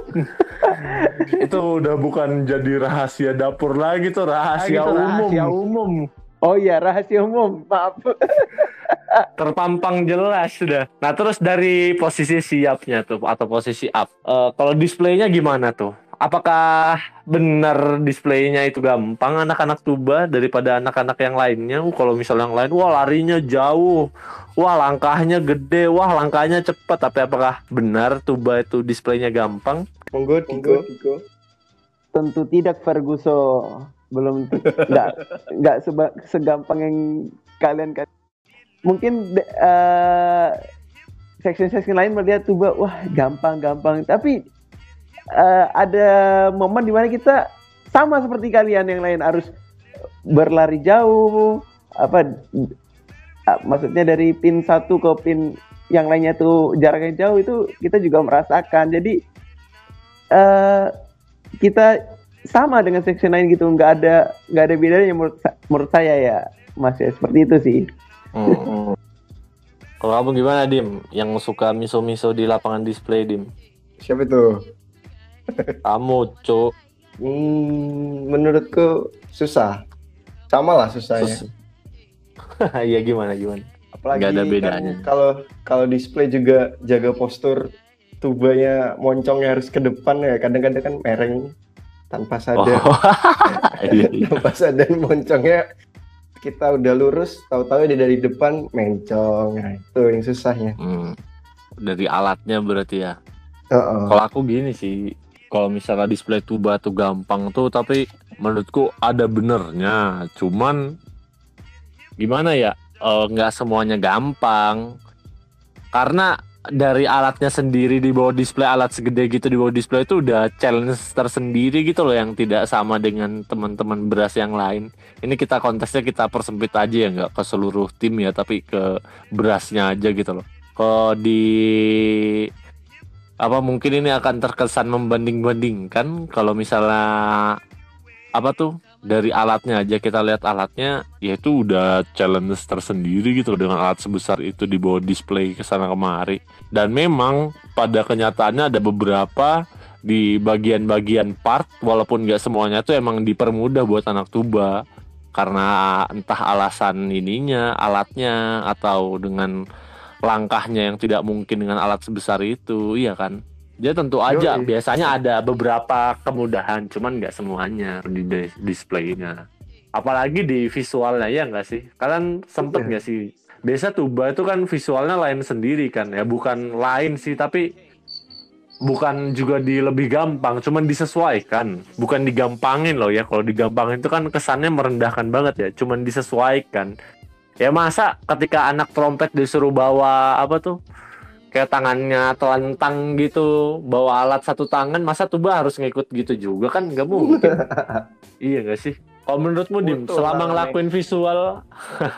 itu udah bukan jadi rahasia dapur lagi tuh rahasia, Lagi tuh umum. rahasia umum. oh iya rahasia umum maaf Terpampang jelas sudah. Nah terus dari posisi siapnya tuh atau posisi up. eh, kalau displaynya gimana tuh? Apakah benar displaynya itu gampang anak-anak tuba daripada anak-anak yang lainnya? Uh, kalau misalnya yang lain, wah larinya jauh, wah langkahnya gede, wah langkahnya cepat. Tapi apakah benar tuba itu displaynya gampang? Monggo Diko. tentu tidak Ferguso belum nggak nggak seba- segampang yang kalian kan mungkin de- eh, section-section lain melihat tuba wah gampang gampang tapi eh, ada momen di mana kita sama seperti kalian yang lain harus berlari jauh apa ah, maksudnya dari pin satu ke pin yang lainnya tuh jaraknya jauh itu kita juga merasakan jadi eh kita sama dengan section lain gitu nggak ada nggak ada bedanya menurut menurut saya ya mas ya seperti itu sih Kalau kamu gimana Dim? Yang suka miso-miso di lapangan display Dim? Siapa itu? Kamu cuk. Hmm, menurutku susah. Sama lah susahnya. Sus- Iya gimana gimana? Apalagi Nggak ada kan bedanya. kalau kalau display juga jaga postur tubanya moncongnya harus ke depan ya. Kadang-kadang kan mereng tanpa sadar. Oh. Iya, iya. tanpa sadar moncongnya kita udah lurus, tahu-tahu dia dari depan mencong. Nah, itu yang susahnya. Hmm. dari alatnya berarti ya. Heeh. Kalau aku gini sih, kalau misalnya display tuba tuh gampang tuh, tapi menurutku ada benernya. Cuman gimana ya? eh, nggak semuanya gampang. Karena dari alatnya sendiri di bawah display alat segede gitu di bawah display itu udah challenge tersendiri gitu loh yang tidak sama dengan teman-teman beras yang lain. Ini kita kontesnya kita persempit aja ya nggak ke seluruh tim ya tapi ke berasnya aja gitu loh. Kalau di apa mungkin ini akan terkesan membanding-bandingkan? Kalau misalnya apa tuh dari alatnya aja kita lihat alatnya ya itu udah challenge tersendiri gitu dengan alat sebesar itu di bawah display ke sana kemari. Dan memang pada kenyataannya ada beberapa di bagian-bagian part walaupun nggak semuanya tuh emang dipermudah buat anak tuba. Karena entah alasan ininya alatnya atau dengan langkahnya yang tidak mungkin dengan alat sebesar itu iya kan? Dia tentu aja Yoi. biasanya ada beberapa kemudahan cuman nggak semuanya di di- displaynya. Apalagi di visualnya ya nggak sih? Kalian sempet Iya. nggak sih? Biasa tuba itu kan visualnya lain sendiri kan ya bukan lain sih tapi bukan juga di lebih gampang cuman disesuaikan. Bukan digampangin loh ya kalau digampangin itu kan kesannya merendahkan banget ya cuman disesuaikan ya masa ketika anak trompet disuruh bawa apa tuh kayak tangannya telentang gitu bawa alat satu tangan masa tuba harus ngikut gitu juga? Kan nggak mungkin. Iya nggak sih? Kalau menurutmu dim Betul, selama ngelakuin visual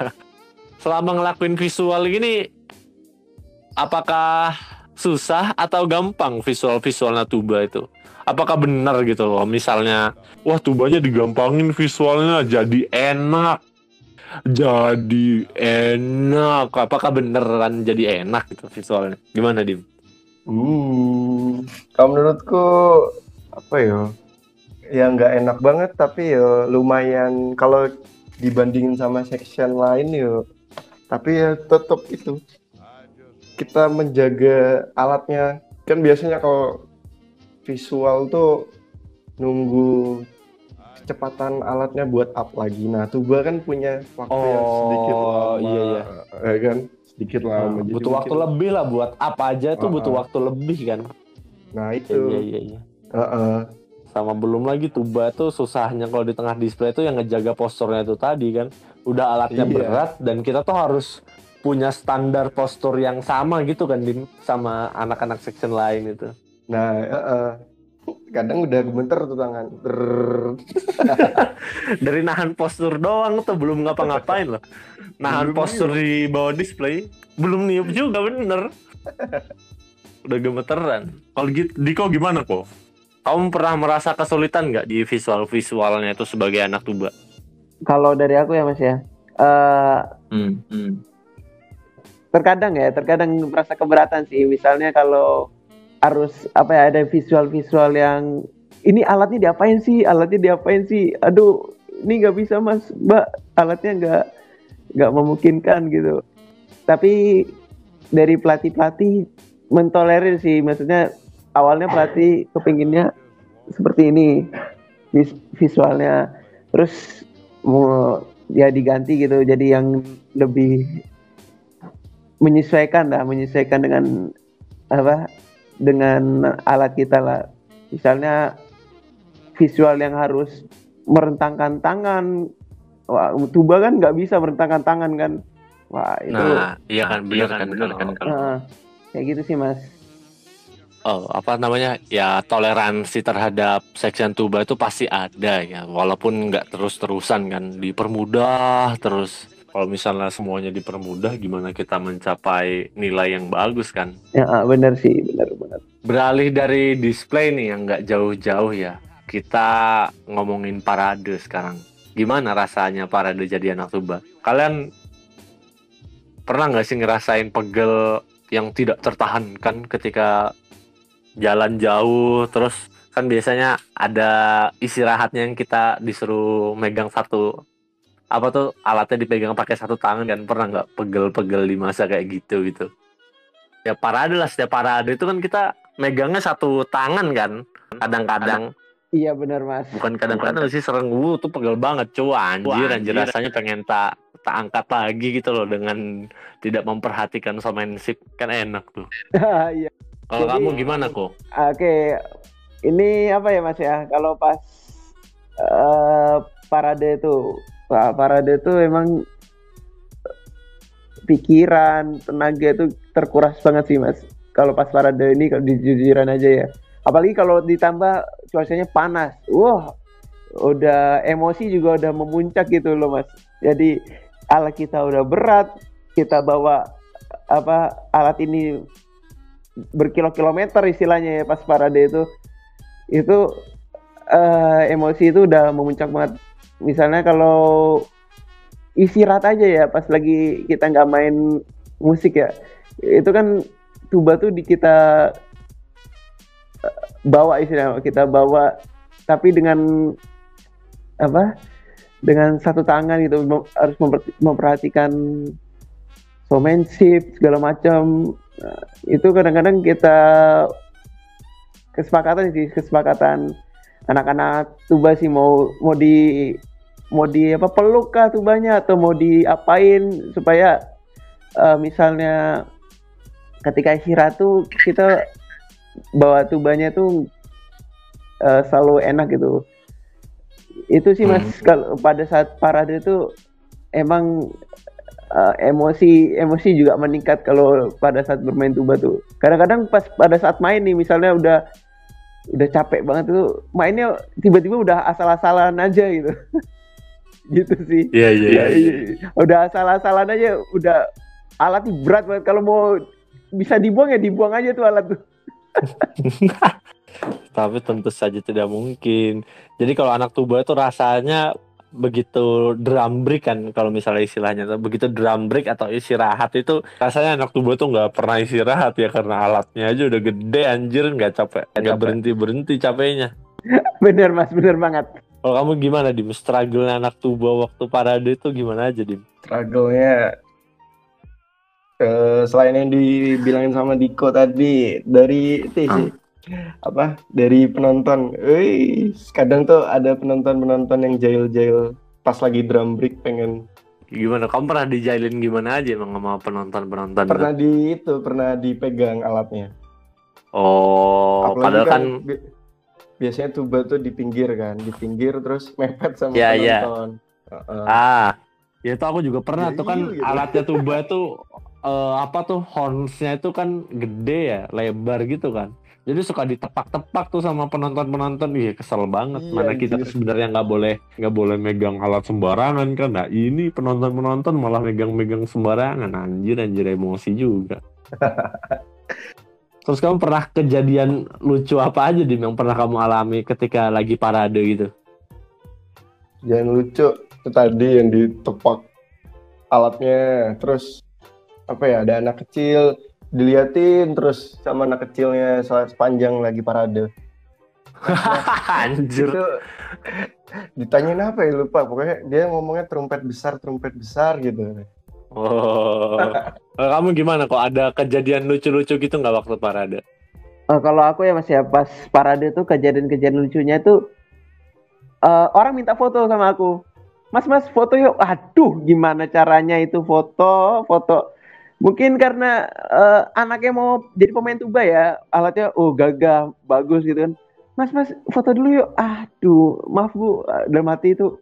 selama ngelakuin visual gini apakah susah atau gampang visual visualnya tuba itu? Apakah benar gitu loh misalnya wah tubanya digampangin visualnya jadi enak jadi enak. Apakah beneran jadi enak gitu visualnya? Gimana dim? Hmm, kalau menurutku apa ya? Ya nggak enak banget tapi ya lumayan. Kalau dibandingin sama section lain ya. Tapi ya tetap itu. Kita menjaga alatnya. Kan biasanya kalau visual tuh nunggu kecepatan alatnya buat up lagi. Nah, tuba kan punya waktu yang sedikit Oh, lama, iya, iya. ya kan? Sedikit lama. Jadi butuh waktu mungkin- lebih lah buat apa aja tuh Ah, butuh ah. waktu lebih kan Nah, itu. iya iya, iya. Heeh. sama belum lagi tuba tuh susahnya kalau di tengah display tuh yang ngejaga posturnya itu tadi kan udah alatnya Iya. berat dan kita tuh harus punya standar postur yang sama gitu kan Dim sama anak-anak section lain itu Nah, heeh. Kadang udah gemeter tuh tangan. Dari nahan postur doang tuh belum ngapa-ngapain loh nahan Belum postur di bawah display belum niup juga bener udah gemeteran kalau gitu Diko gimana kok kamu pernah merasa kesulitan nggak di visual visualnya itu sebagai anak tuba Kalau dari aku ya Mas ya, eh hmm, hmm. terkadang ya, terkadang merasa keberatan sih. Misalnya kalau harus apa ya ada visual-visual yang ini alatnya diapain sih, alatnya diapain sih. Aduh, ini nggak bisa Mas, Mbak, alatnya nggak nggak memungkinkan gitu. Tapi dari pelatih-pelatih mentolerir sih, maksudnya awalnya pelatih kepinginnya seperti ini vis- visualnya, terus mau ya diganti gitu, jadi yang lebih menyesuaikan lah, menyesuaikan dengan apa dengan alat kita lah. Misalnya visual yang harus merentangkan tangan, wah tuba kan nggak bisa merentangkan tangan kan, wah itu nah iya kan bener kan, bener kan. kalau Heeh. kayak gitu sih mas. oh, apa namanya? Ya toleransi terhadap section tuba itu pasti ada ya. Walaupun nggak terus terusan kan. Dipermudah terus kalau misalnya semuanya dipermudah gimana kita mencapai nilai yang bagus kan? Ya ah, benar sih, benar benar. beralih dari display nih yang nggak jauh-jauh ya. Kita ngomongin parade sekarang. Gimana rasanya parade jadi anak tuba kalian pernah nggak sih ngerasain pegel yang tidak tertahankan ketika jalan jauh? Terus kan biasanya ada istirahatnya yang kita disuruh megang satu apa tuh alatnya dipegang pakai satu tangan kan pernah nggak pegel-pegel di masa kayak gitu gitu ya parade lah setiap parade itu kan kita megangnya satu tangan kan kadang-kadang Iya benar mas. bukan kadang-kadang sih sering wu tuh pegel banget cuy anjir anjir anjir. rasanya pengen tak tak angkat lagi gitu loh dengan tidak memperhatikan showmanship kan enak tuh. Iya. Kalau kamu gimana kok? Oke, ini apa ya Mas ya? Kalau pas eh, parade itu, Pak parade itu emang pikiran, tenaga itu terkuras banget sih Mas. Kalau pas parade ini kalau dijujuran aja ya. Apalagi kalau ditambah cuacanya panas. Wah, udah emosi juga udah memuncak gitu loh Mas. Jadi alat kita udah berat, kita bawa apa alat ini berkilo-kilometer istilahnya ya pas parade itu itu eh, emosi itu udah memuncak banget misalnya kalau istirahat aja ya pas lagi kita nggak main musik ya. Itu kan tuba tuh di kita eh, bawa istilahnya kita bawa tapi dengan apa dengan satu tangan gitu harus memper- memperhatikan showmanship segala macam. Nah, itu kadang-kadang kita kesepakatan sih kesepakatan anak-anak tuba sih mau mau di mau di apa peluk kah tubanya? Atau mau diapain supaya eh, misalnya ketika istirahat tuh kita bawa tubanya tuh eh, selalu enak gitu. Itu sih mas kalau pada saat parade itu emang eh, emosi emosi juga meningkat kalau pada saat bermain tuba tuh. Kadang-kadang pas pada saat main nih misalnya udah udah capek banget tuh mainnya tiba-tiba udah asal-asalan aja gitu. Gitu sih. Iya iya Ya, iya. udah asal-asalan aja udah alatnya berat banget. Kalau mau bisa dibuang ya dibuang aja tuh alat tuh. Tapi tentu saja tidak mungkin. Jadi kalau anak tuba itu rasanya begitu drum break kan kalau misalnya istilahnya tuh, begitu drum break atau istirahat itu rasanya anak tuba tuh nggak pernah istirahat ya karena alatnya aja udah gede anjir nggak capek nggak capek. berhenti berhenti capeknya. Bener mas bener banget. Kalau kamu gimana dim? Struggle anak tuba waktu parade itu gimana aja dim? Struggle-nya eh, selain yang dibilangin sama Diko tadi dari itu sih apa dari penonton, eh kadang tuh ada penonton-penonton yang jail-jail pas lagi drum break pengen gimana kamu pernah dijailin gimana aja emang sama penonton penonton pernah di itu pernah dipegang alatnya. oh Apalagi padahal kan bi- biasanya tuba tuh di pinggir kan, di pinggir terus mepet sama Iya, iya. penonton. Heeh. Ah, ya itu aku juga pernah Ya tuh kan iya, gitu. alatnya tuba tuh eh, apa tuh hornsnya itu kan gede ya, lebar gitu kan. Jadi suka ditepak-tepak tuh sama penonton-penonton. Iya kesel banget. Iya, Mana kita tuh sebenarnya nggak boleh nggak boleh megang alat sembarangan kan. Nah ini penonton-penonton malah megang-megang sembarangan. Anjir anjir emosi juga. Terus kamu pernah kejadian lucu apa aja dim yang pernah kamu alami ketika lagi parade gitu? Jangan lucu itu tadi yang ditepak alatnya terus apa ya ada anak kecil diliatin terus sama anak kecilnya se- sepanjang lagi parade. Anjir. itu ditanyain apa ya lupa. Pokoknya dia ngomongnya trompet besar trompet besar gitu. Oh. Kalau kamu gimana? Kok ada kejadian lucu-lucu gitu nggak waktu parade? Eh, kalau aku ya mas ya pas parade tuh kejadian-kejadian lucunya tuh eh, orang minta foto sama aku. Mas mas foto yuk. Aduh gimana caranya itu foto? Foto mungkin karena eh, anaknya mau jadi pemain tuba ya alatnya oh gagah bagus gitu kan. Mas mas foto dulu yuk. Aduh maaf bu. Dalam hati itu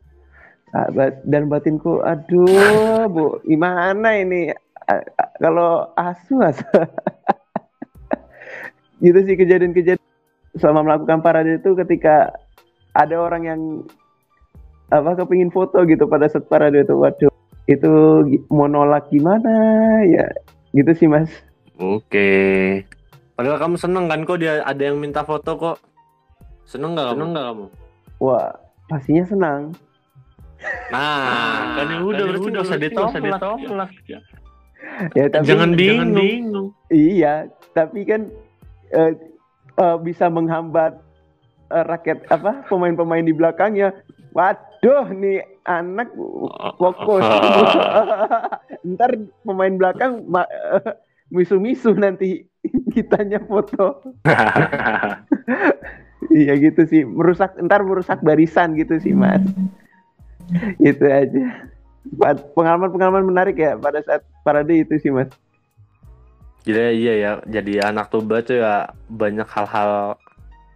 dan batinku aduh bu gimana ini? Kalau asu asu gitu sih kejadian-kejadian. Selama melakukan parade itu ketika ada orang yang apa kepingin foto gitu pada saat parade itu. Waduh itu mau nolak gimana ya gitu sih mas Oke. Padahal kamu seneng kan kok dia ada yang minta foto kok. Seneng nggak kamu? Seneng nggak kamu? wah pastinya senang Nah, kan ya udah berarti nggak usah ditolak. ya tapi Jangan bingung. iya tapi kan eh, eh, bisa menghambat eh, rakyat apa pemain-pemain di belakangnya waduh nih anak fokus ntar pemain belakang misu-misu nanti kitanya foto. Iya gitu sih merusak ntar merusak barisan gitu sih mas. Itu aja. Pengalaman-pengalaman menarik ya pada saat parade itu sih mas. Jadi iya ya, jadi anak tuba tuh ya banyak hal-hal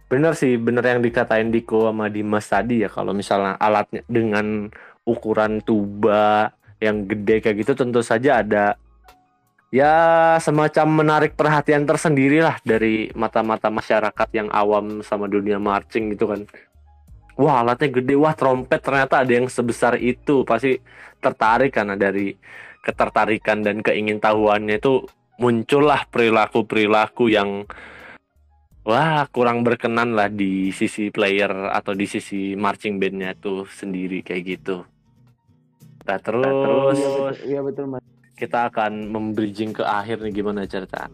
bener sih, bener yang dikatain Diko sama Dimas tadi ya kalau misalnya alatnya dengan ukuran tuba yang gede kayak gitu tentu saja ada ya semacam menarik perhatian tersendiri lah dari mata-mata masyarakat yang awam sama dunia marching gitu kan. Wah alatnya gede, wah trompet ternyata ada yang sebesar itu pasti tertarik karena dari ketertarikan dan keingintahuannya itu muncullah perilaku-perilaku yang wah kurang berkenan lah di sisi player atau di sisi marching bandnya tuh sendiri kayak gitu. Nah terus, iya betul mas kita akan membridging ke akhir nih gimana cerita.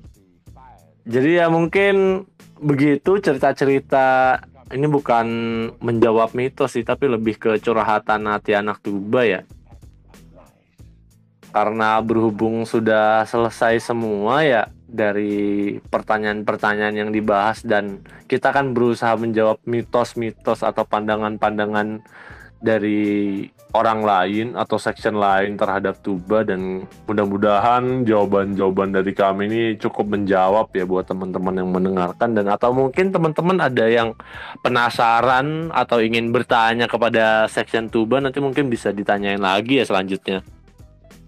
Jadi ya mungkin begitu cerita-cerita ini bukan menjawab mitos sih tapi lebih ke curhatan hati anak tuba ya karena berhubung sudah selesai semua ya dari pertanyaan-pertanyaan yang dibahas dan kita kan berusaha menjawab mitos-mitos atau pandangan-pandangan dari orang lain atau section lain terhadap tuba dan mudah-mudahan jawaban-jawaban dari kami ini cukup menjawab ya buat teman-teman yang mendengarkan dan atau mungkin teman-teman ada yang penasaran atau ingin bertanya kepada section tuba nanti mungkin bisa ditanyain lagi ya selanjutnya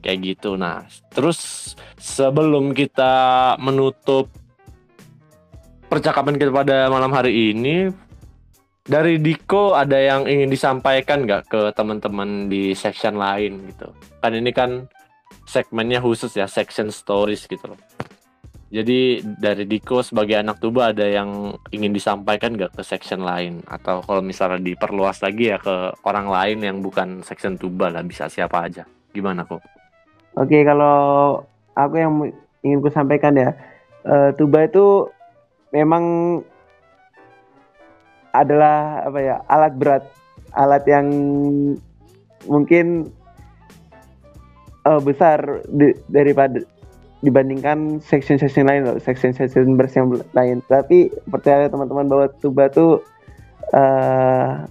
kayak gitu. Nah terus sebelum kita menutup percakapan kita pada malam hari ini dari Diko ada yang ingin disampaikan nggak ke teman-teman di section lain gitu? Kan ini kan segmennya khusus ya section stories gitu loh. Jadi dari Diko sebagai anak tuba ada yang ingin disampaikan nggak ke section lain? Atau kalau misalnya diperluas lagi ya ke orang lain yang bukan section tuba lah bisa siapa aja. Gimana kok Oke, kalau aku yang ingin ku sampaikan ya, uh, tuba itu memang adalah apa ya alat berat, alat yang mungkin uh, besar di, daripada dibandingkan section-section lain loh, section-section bersih yang lain. Tapi percaya teman-teman bahwa tuba tuh uh,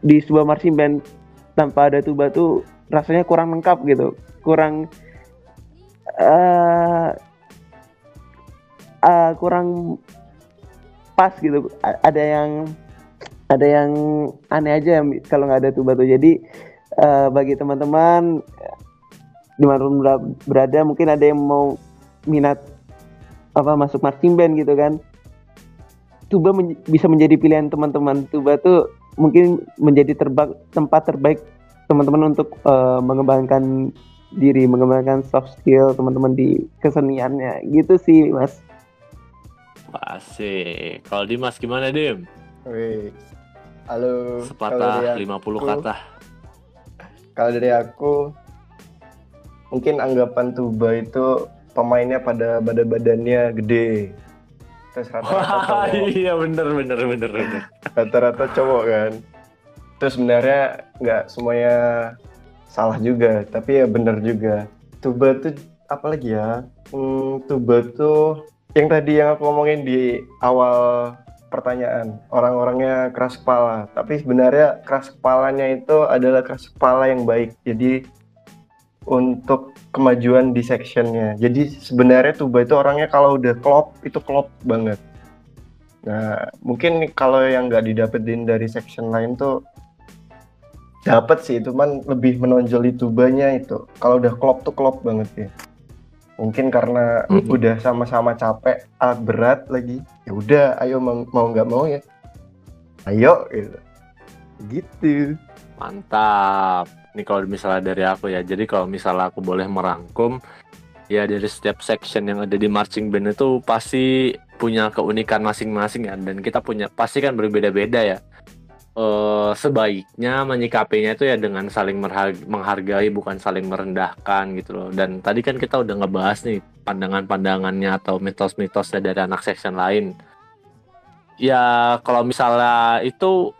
di sebuah marching band tanpa ada tuba tuh rasanya kurang lengkap gitu. Kurang uh, uh, kurang pas gitu. Ada yang ada yang aneh aja kalau nggak ada tuh jadi uh, bagi teman-teman di mana berada mungkin ada yang mau minat apa masuk marching band gitu kan. Tuba men bisa menjadi pilihan teman-teman. Tuba tuh mungkin menjadi tempat terbaik teman-teman untuk uh, mengembangkan diri, mengembangkan soft skill teman-teman di keseniannya. Gitu sih, Mas. Asik. Kalau Dimas gimana, Dim? Wih. Halo. Sepatah 50 aku, kata. Kalau dari aku mungkin anggapan tuba itu pemainnya pada badan-badannya gede. Terus rata-rata Iya bener bener bener bener. Rata-rata cowok kan itu sebenarnya nggak semuanya salah juga tapi ya benar juga. Tuba tuh apalagi ya? Hmm, tuba tuh yang tadi yang aku ngomongin di awal pertanyaan orang-orangnya keras kepala. Tapi sebenarnya keras kepalanya itu adalah keras kepala yang baik. Jadi untuk kemajuan di sectionnya. Jadi sebenarnya tuba itu orangnya kalau udah klop itu klop banget. Nah mungkin kalau yang nggak didapetin dari section lain tuh dapat sih itu man lebih menonjol di tubanya itu. Kalau udah klop tuh klop banget ya. Mungkin karena mm -hmm. udah sama-sama capek alat berat lagi. Ya udah ayo mau nggak mau ya. Ayo gitu. Gitu. Mantap. Ini kalau misalnya dari aku ya jadi kalau misalnya aku boleh merangkum ya dari setiap section yang ada di marching band itu pasti punya keunikan masing-masing ya dan kita punya pasti kan berbeda-beda ya uh, sebaiknya menyikapinya itu ya dengan saling menghargai bukan saling merendahkan gitu loh. Dan tadi kan kita udah ngebahas nih pandangan-pandangannya atau mitos-mitosnya dari anak section lain. Ya kalau misalnya itu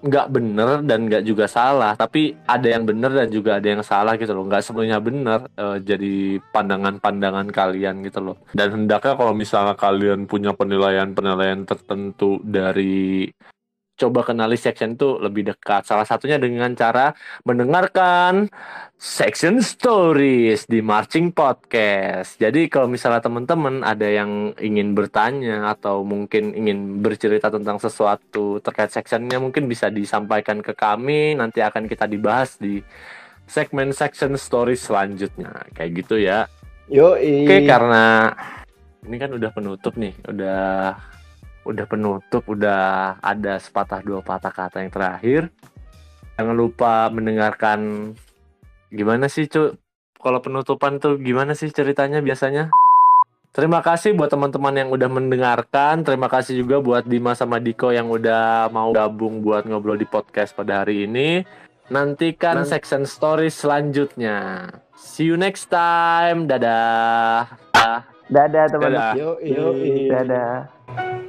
nggak bener dan nggak juga salah, tapi ada yang bener dan juga ada yang salah gitu loh. Nggak sepenuhnya bener uh, jadi pandangan-pandangan kalian gitu loh. Dan hendaknya kalau misalnya kalian punya penilaian-penilaian tertentu dari coba kenali section itu lebih dekat. Salah satunya dengan cara mendengarkan section stories di Marching Podcast. Jadi kalau misalnya teman-teman ada yang ingin bertanya atau mungkin ingin bercerita tentang sesuatu terkait sectionnya mungkin bisa disampaikan ke kami. Nanti akan kita dibahas di segmen section stories selanjutnya. Kayak gitu ya. Yo, Oke, karena ini kan udah penutup nih, udah udah penutup, udah ada sepatah dua patah kata yang terakhir. Jangan lupa mendengarkan gimana sih, Cuk? Kalau penutupan tuh gimana sih ceritanya biasanya? Terima kasih buat teman-teman yang udah mendengarkan. Terima kasih juga buat Dimas sama Diko yang udah mau gabung buat ngobrol di podcast pada hari ini. Nantikan Nant- section stories selanjutnya. See you next time. Dadah. Dadah teman. Dadah. yo, yo, Dadah.